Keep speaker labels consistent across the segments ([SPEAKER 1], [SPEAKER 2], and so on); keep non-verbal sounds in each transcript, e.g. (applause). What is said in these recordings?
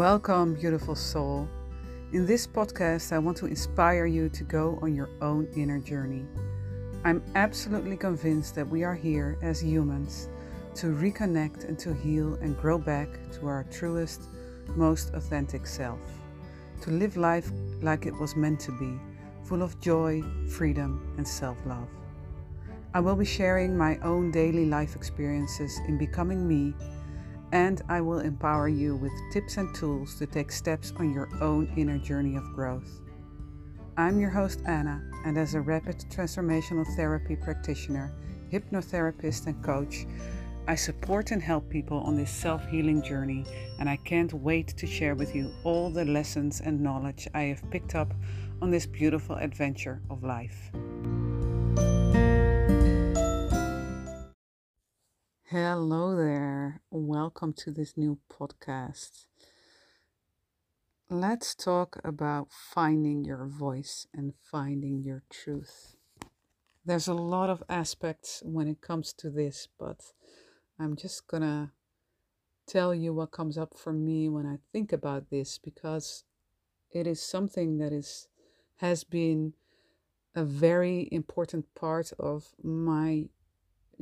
[SPEAKER 1] Welcome, beautiful soul. In this podcast, I want to inspire you to go on your own inner journey. I'm absolutely convinced that we are here as humans to reconnect and to heal and grow back to our truest, most authentic self. To live life like it was meant to be, full of joy, freedom, and self love. I will be sharing my own daily life experiences in becoming me and I will empower you with tips and tools to take steps on your own inner journey of growth. I'm your host, Anna, and as a rapid transformational therapy practitioner, hypnotherapist, and coach, I support and help people on this self healing journey, and I can't wait to share with you all the lessons and knowledge I have picked up on this beautiful adventure of life. Hello there. Welcome to this new podcast. Let's talk about finding your voice and finding your truth. There's a lot of aspects when it comes to this, but I'm just gonna tell you what comes up for me when I think about this because it is something that is has been a very important part of my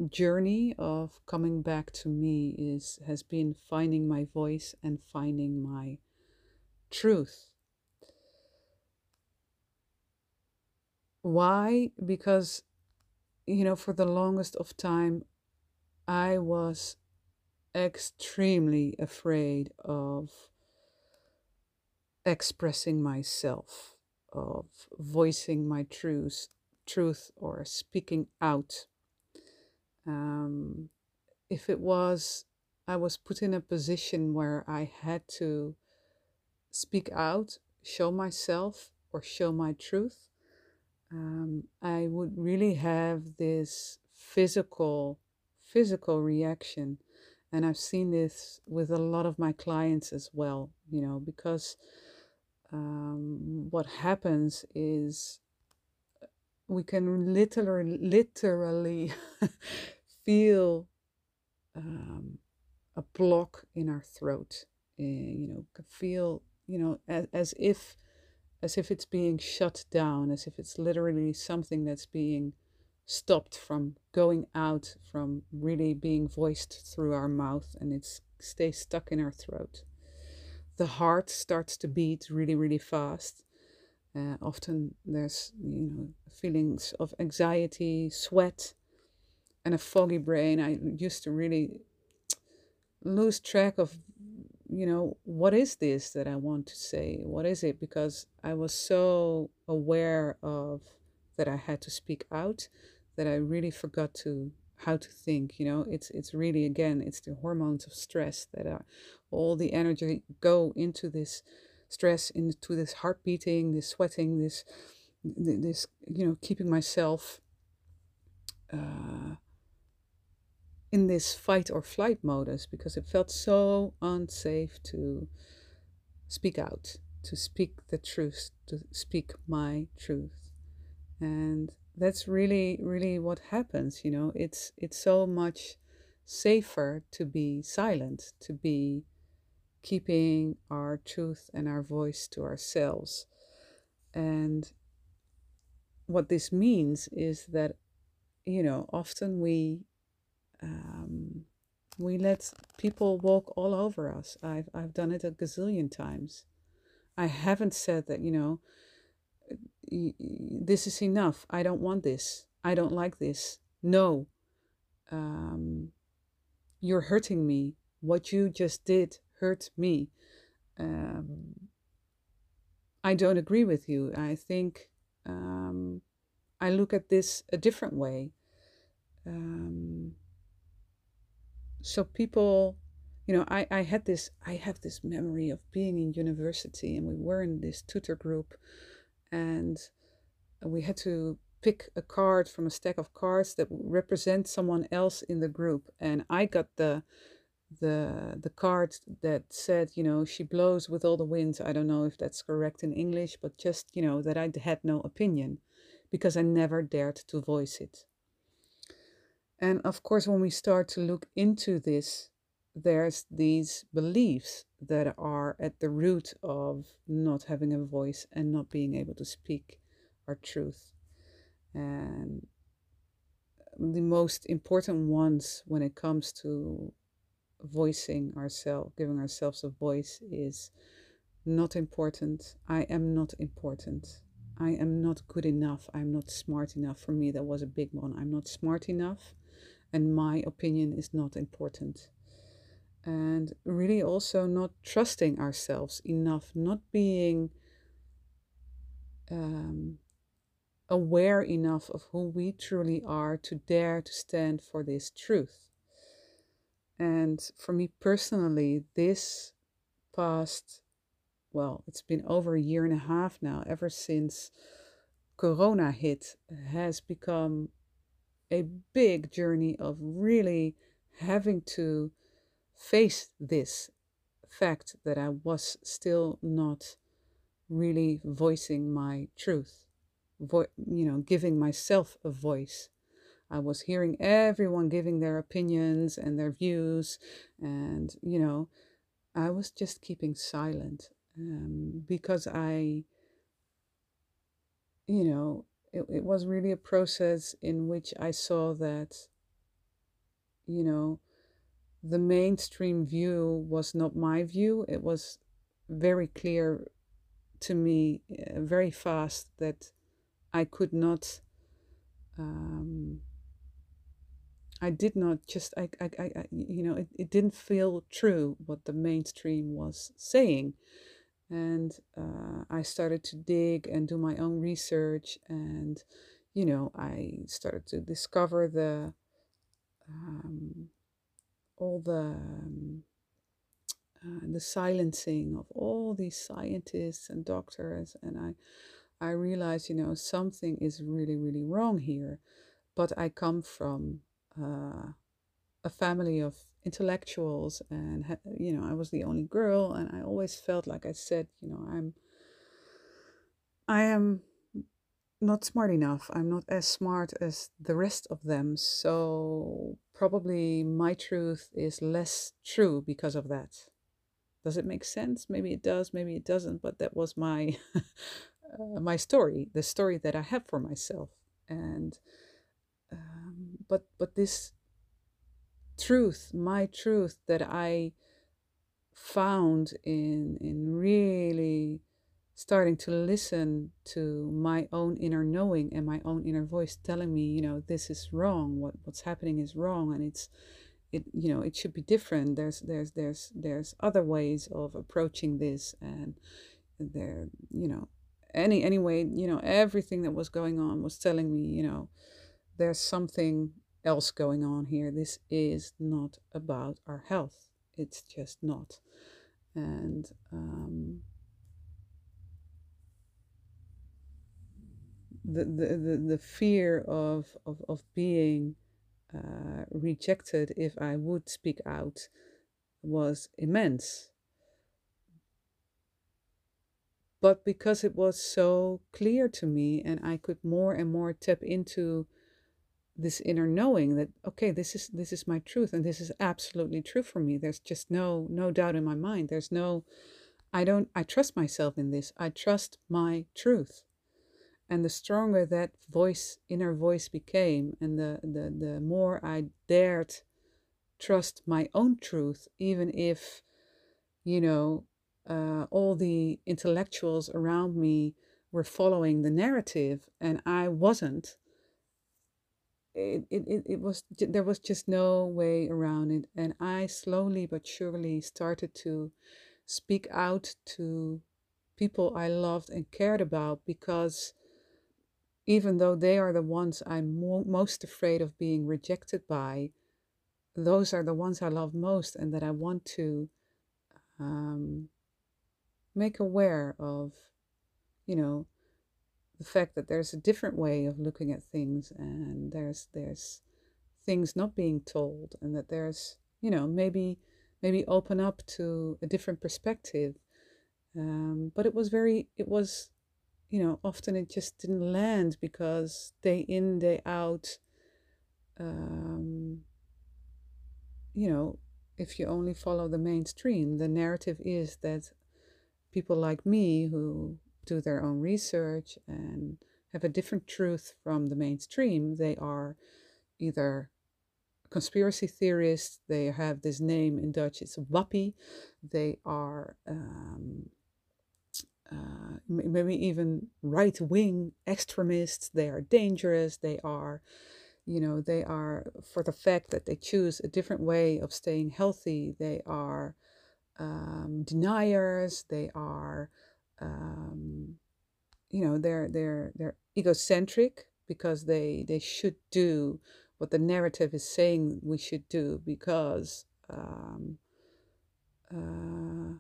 [SPEAKER 1] journey of coming back to me is has been finding my voice and finding my truth. Why? Because you know, for the longest of time I was extremely afraid of expressing myself, of voicing my truth, truth or speaking out um, if it was, I was put in a position where I had to speak out, show myself, or show my truth, um, I would really have this physical, physical reaction. And I've seen this with a lot of my clients as well, you know, because um, what happens is we can literally, literally (laughs) feel um, a block in our throat. Uh, you know, feel you know as, as if as if it's being shut down, as if it's literally something that's being stopped from going out, from really being voiced through our mouth, and it stays stuck in our throat. The heart starts to beat really, really fast. Uh, often there's you know feelings of anxiety, sweat, and a foggy brain, I used to really lose track of, you know, what is this that I want to say? What is it? Because I was so aware of that I had to speak out that I really forgot to how to think you know it's it's really again it's the hormones of stress that are all the energy go into this stress into this heart beating this sweating this this you know keeping myself uh, in this fight or flight modus because it felt so unsafe to speak out, to speak the truth, to speak my truth. And that's really, really what happens, you know. It's it's so much safer to be silent, to be keeping our truth and our voice to ourselves. And what this means is that, you know, often we um, we let people walk all over us. I've, I've done it a gazillion times. I haven't said that, you know, this is enough. I don't want this. I don't like this. No. Um, you're hurting me. What you just did hurt me. Um, I don't agree with you. I think um, I look at this a different way. Um, so people you know I, I had this i have this memory of being in university and we were in this tutor group and we had to pick a card from a stack of cards that represent someone else in the group and i got the the the card that said you know she blows with all the winds i don't know if that's correct in english but just you know that i had no opinion because i never dared to voice it and of course, when we start to look into this, there's these beliefs that are at the root of not having a voice and not being able to speak our truth. And the most important ones when it comes to voicing ourselves, giving ourselves a voice, is not important. I am not important. I am not good enough. I'm not smart enough. For me, that was a big one. I'm not smart enough, and my opinion is not important. And really also not trusting ourselves enough, not being um, aware enough of who we truly are to dare to stand for this truth. And for me personally, this past, well, it's been over a year and a half now, ever since Corona hit, has become a big journey of really having to face this fact that I was still not really voicing my truth, vo- you know, giving myself a voice. I was hearing everyone giving their opinions and their views, and you know, I was just keeping silent um, because I, you know, it, it was really a process in which I saw that, you know, the mainstream view was not my view. It was very clear to me uh, very fast that I could not. Um, I did not just I, I, I you know it, it didn't feel true what the mainstream was saying. And uh, I started to dig and do my own research and you know I started to discover the um, all the um, uh, the silencing of all these scientists and doctors. And i i realized you know something is really really wrong here. But i come from uh, a family of intellectuals and you know i was the only girl and i always felt like i said you know i'm i am not smart enough i'm not as smart as the rest of them so probably my truth is less true because of that does it make sense? Maybe it does, maybe it doesn't, but that was my (laughs) uh, my story, the story that I have for myself. And um, but but this truth, my truth that I found in in really starting to listen to my own inner knowing and my own inner voice telling me, you know, this is wrong. What what's happening is wrong, and it's it you know it should be different there's there's there's there's other ways of approaching this and there you know any anyway you know everything that was going on was telling me you know there's something else going on here. This is not about our health. It's just not. And um, the, the, the, the fear of, of, of being uh, rejected if I would speak out was immense. But because it was so clear to me, and I could more and more tap into this inner knowing that okay, this is this is my truth, and this is absolutely true for me. There's just no no doubt in my mind. There's no, I don't. I trust myself in this. I trust my truth and the stronger that voice inner voice became and the, the, the more i dared trust my own truth even if you know uh, all the intellectuals around me were following the narrative and i wasn't it, it, it was there was just no way around it. And i slowly but surely started to speak out to people i loved and cared about because even though they are the ones I'm mo- most afraid of being rejected by, those are the ones I love most and that I want to um, make aware of, you know, the fact that there's a different way of looking at things and there's there's things not being told and that there's you know maybe maybe open up to a different perspective um, but it was very it was you know, often it just didn't land because day in, day out, um, you know, if you only follow the mainstream. The narrative is that people like me who do their own research and have a different truth from the mainstream, they are either conspiracy theorists, they have this name in Dutch, it's wappie, they are um, uh, maybe even right wing extremists, they are dangerous, they are you know they are for the fact that they choose a different way of staying healthy they are um, deniers. They are um, you know they're they're they're egocentric because they they should do what the narrative is saying we should do because um, uh,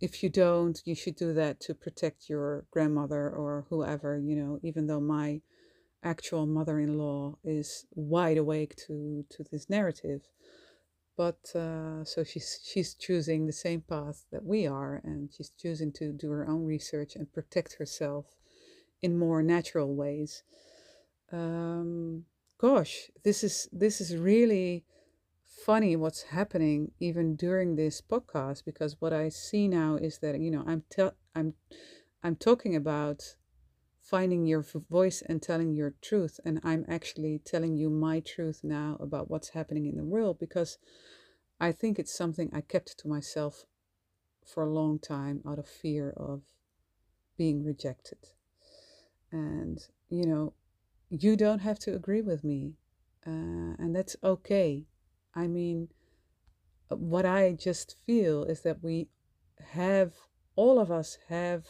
[SPEAKER 1] if you don't you should do that to protect your grandmother or whoever you know even though my actual mother-in-law is wide awake to to this narrative but uh, so she's she's choosing the same path that we are and she's choosing to do her own research and protect herself in more natural ways. Um, gosh this is this is really funny what's happening even during this podcast because what i see now is that you know i'm te- i'm i'm talking about finding your voice and telling your truth. And I'm actually telling you my truth now about what's happening in the world because I think it's something I kept to myself for a long time out of fear of being rejected. And, you know, you don't have to agree with me, uh, and that's okay. I mean, what I just feel is that we have, all of us have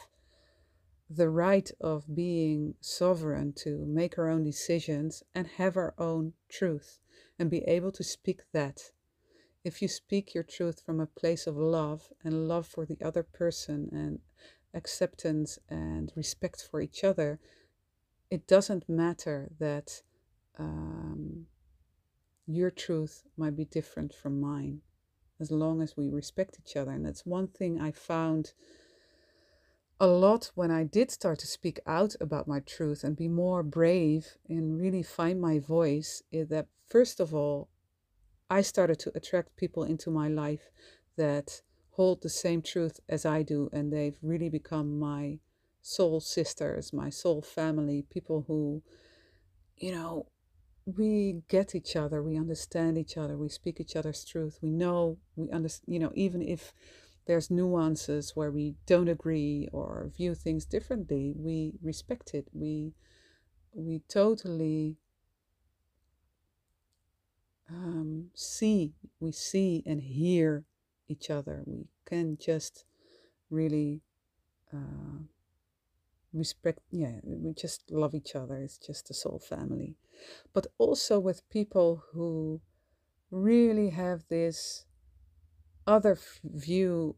[SPEAKER 1] the right of being sovereign to make our own decisions and have our own truth and be able to speak that. If you speak your truth from a place of love and love for the other person and acceptance and respect for each other, it doesn't matter that um, your truth might be different from mine as long as we respect each other. And that's one thing I found a lot when I did start to speak out about my truth and be more brave and really find my voice is that first of all, I started to attract people into my life that hold the same truth as I do, and they've really become my soul sisters, my soul family, people who, you know, we get each other, we understand each other, we speak each other's truth, we know, we understand, you know, even if there's nuances where we don't agree or view things differently, we respect it. We we totally um, see, we see and hear each other. We can just really uh, respect. Yeah, we just love each other. It's just a soul family, but also with people who really have this other view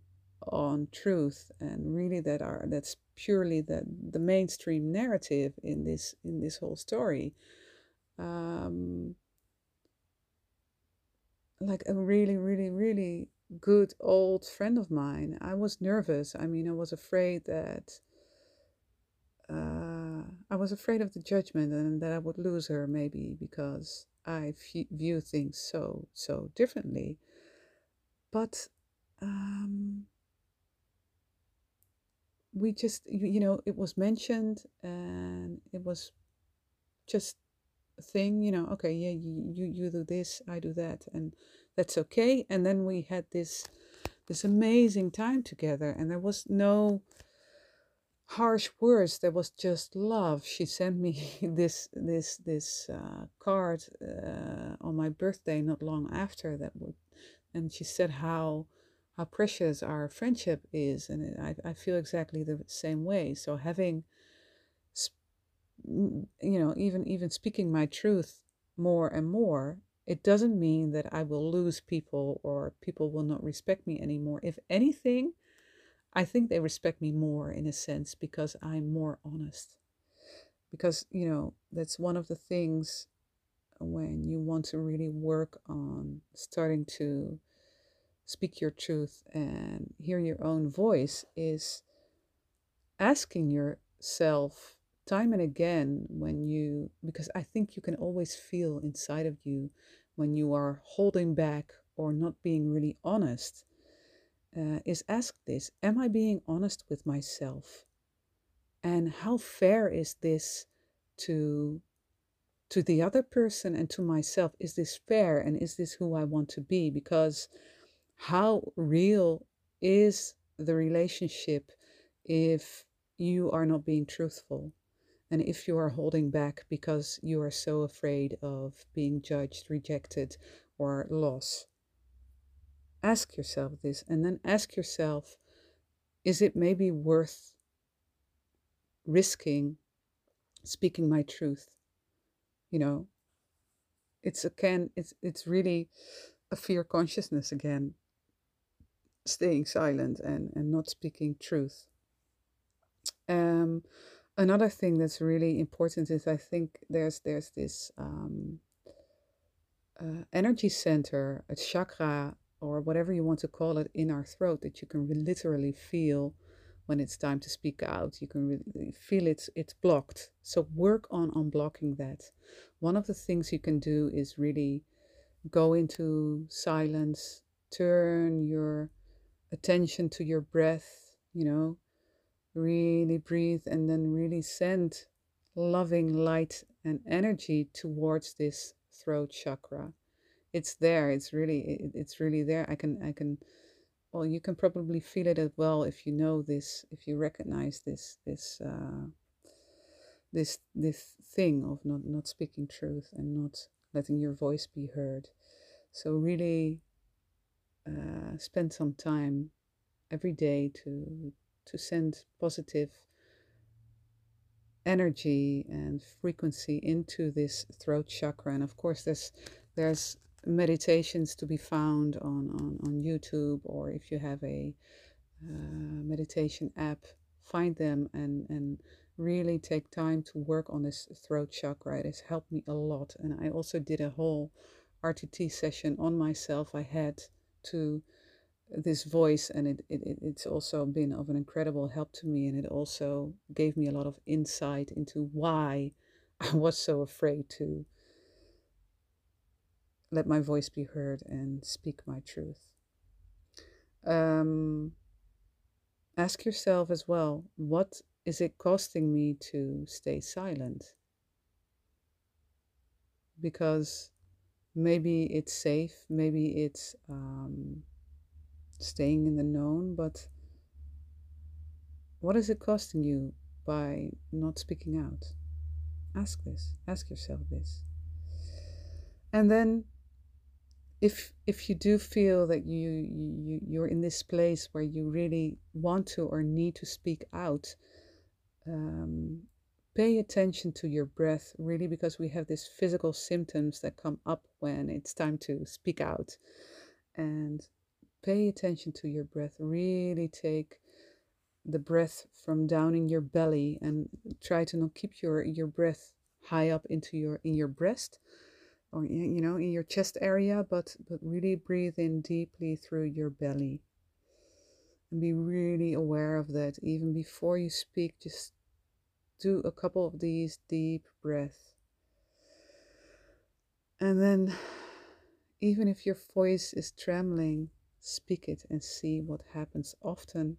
[SPEAKER 1] on truth and really that are that's purely the the mainstream narrative in this in this whole story um like a really really really good old friend of mine i was nervous i mean i was afraid that uh, I was afraid of the judgment and that I would lose her maybe because I view things so so differently. But um, we just you you know it was mentioned and it was just a thing you know okay yeah you, you you do this i do that and that's okay. And then we had this this amazing time together and there was no harsh words there was just love. She sent me (laughs) this this this uh, card uh, on my birthday not long after that would and she said how how precious our friendship is and I, I feel exactly the same way. So having you know even even speaking my truth more and more it doesn't mean that i will lose people or people will not respect me anymore. If anything i think they respect me more in a sense because i'm more honest. Because you know that's one of the things when you want to really work on starting to speak your truth and hear your own voice is asking yourself time and again when you because i think you can always feel inside of you when you are holding back or not being really honest uh, is ask this Am I being honest with myself? And how fair is this to to the other person and to myself? Is this fair? And is this who i want to be? Because how real is the relationship if you are not being truthful? And if you are holding back because you are so afraid of being judged rejected or loss ask yourself this and then ask yourself is it maybe worth risking speaking my truth? You know it's again it's it's really a fear consciousness again staying silent and and not speaking truth um another thing that's really important is i think there's there's this um uh, energy center a chakra or whatever you want to call it in our throat that you can literally feel when it's time to speak out. You can really feel it's it's blocked. So work on unblocking that. One of the things you can do is really go into silence, turn your attention to your breath, you know, really breathe and then really send loving light and energy towards this throat chakra. It's there. It's really it's really there. I can I can well you can probably feel it as well if you know this if you recognize this this uh, this this thing of not not speaking truth and not letting your voice be heard so really uh, spend some time every day to to send positive energy and frequency into this throat chakra and of course there's there's meditations to be found on, on, on YouTube, or if you have a uh, meditation app, find them and, and really take time to work on this throat chakra. It has helped me a lot. And I also did a whole RTT session on myself. I had to this voice and it, it, it's also been of an incredible help to me and it also gave me a lot of insight into why (laughs) I was so afraid to let my voice be heard and speak my truth. Um, ask yourself as well what is it costing me to stay silent? Because maybe it's safe, maybe it's um, staying in the known, but what is it costing you by not speaking out? Ask this, ask yourself this. And then if if you do feel that you, you you're in this place where you really want to or need to speak out um, pay attention to your breath really because we have these physical symptoms that come up when it's time to speak out. And pay attention to your breath really take the breath from down in your belly and try to not keep your your breath high up into your in your breast or you know in your chest area but but really breathe in deeply through your belly. And be really aware of that. Even before you speak just do a couple of these deep breaths and then (sighs) even if your voice is trembling speak it and see what happens often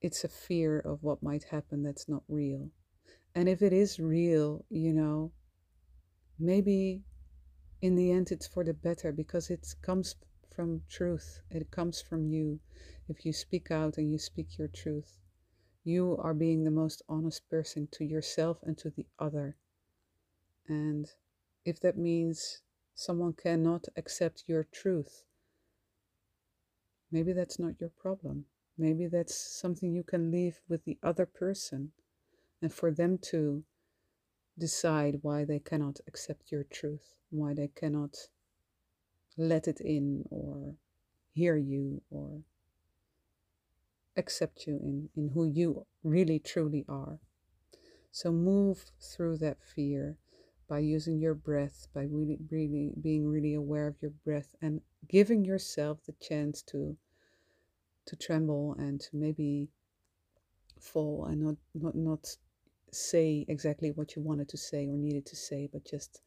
[SPEAKER 1] it's a fear of what might happen that's not real and if it is real you know maybe in the end it's for the better because it comes from truth. It comes from you. If you speak out and you speak your truth, you are being the most honest person to yourself and to the other. And if that means someone cannot accept your truth, maybe that's not your problem. Maybe that's something you can leave with the other person and for them to decide why they cannot accept your truth, why they cannot let it in or hear you or accept you in, in who you really truly are. So move through that fear by using your breath, by really, really being really aware of your breath and giving yourself the chance to to tremble and to maybe fall and not not not say exactly what you wanted to say or needed to say, but just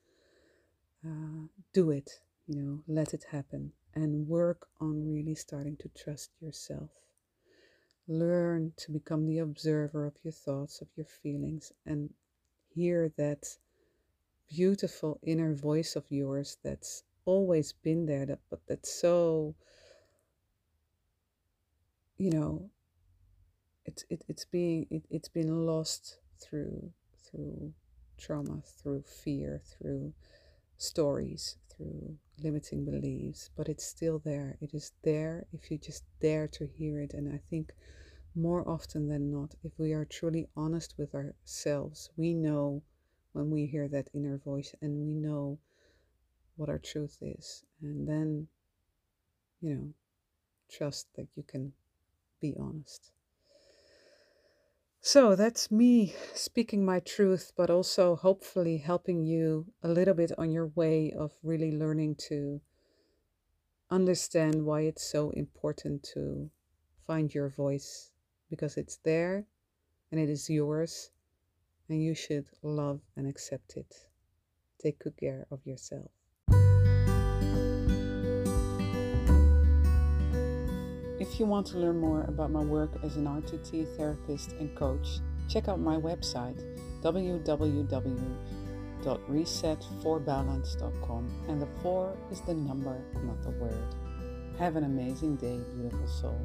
[SPEAKER 1] uh, do it. you know, let it happen and work on really starting to trust yourself. Learn to become the observer of your thoughts, of your feelings, and hear that beautiful inner voice of yours that's always been there, that, but that's so, you know, it's it, it's being it, it's been lost through through trauma, through fear, through stories, through limiting beliefs, but it's still there. It is there if you just dare to hear it. And I think more often than not, if we are truly honest with ourselves, we know when we hear that inner voice and we know what our truth is. And then, you know, trust that you can be honest. So that's me speaking my truth, but also hopefully helping you a little bit on your way of really learning to understand why it's so important to find your voice because it's there and it is yours and you should love and accept it. Take good care of yourself. If you want to learn more about my work as an RTT therapist and coach, check out my website www.reset4balance.com and the 4 is the number, not the word. Have an amazing day, beautiful soul.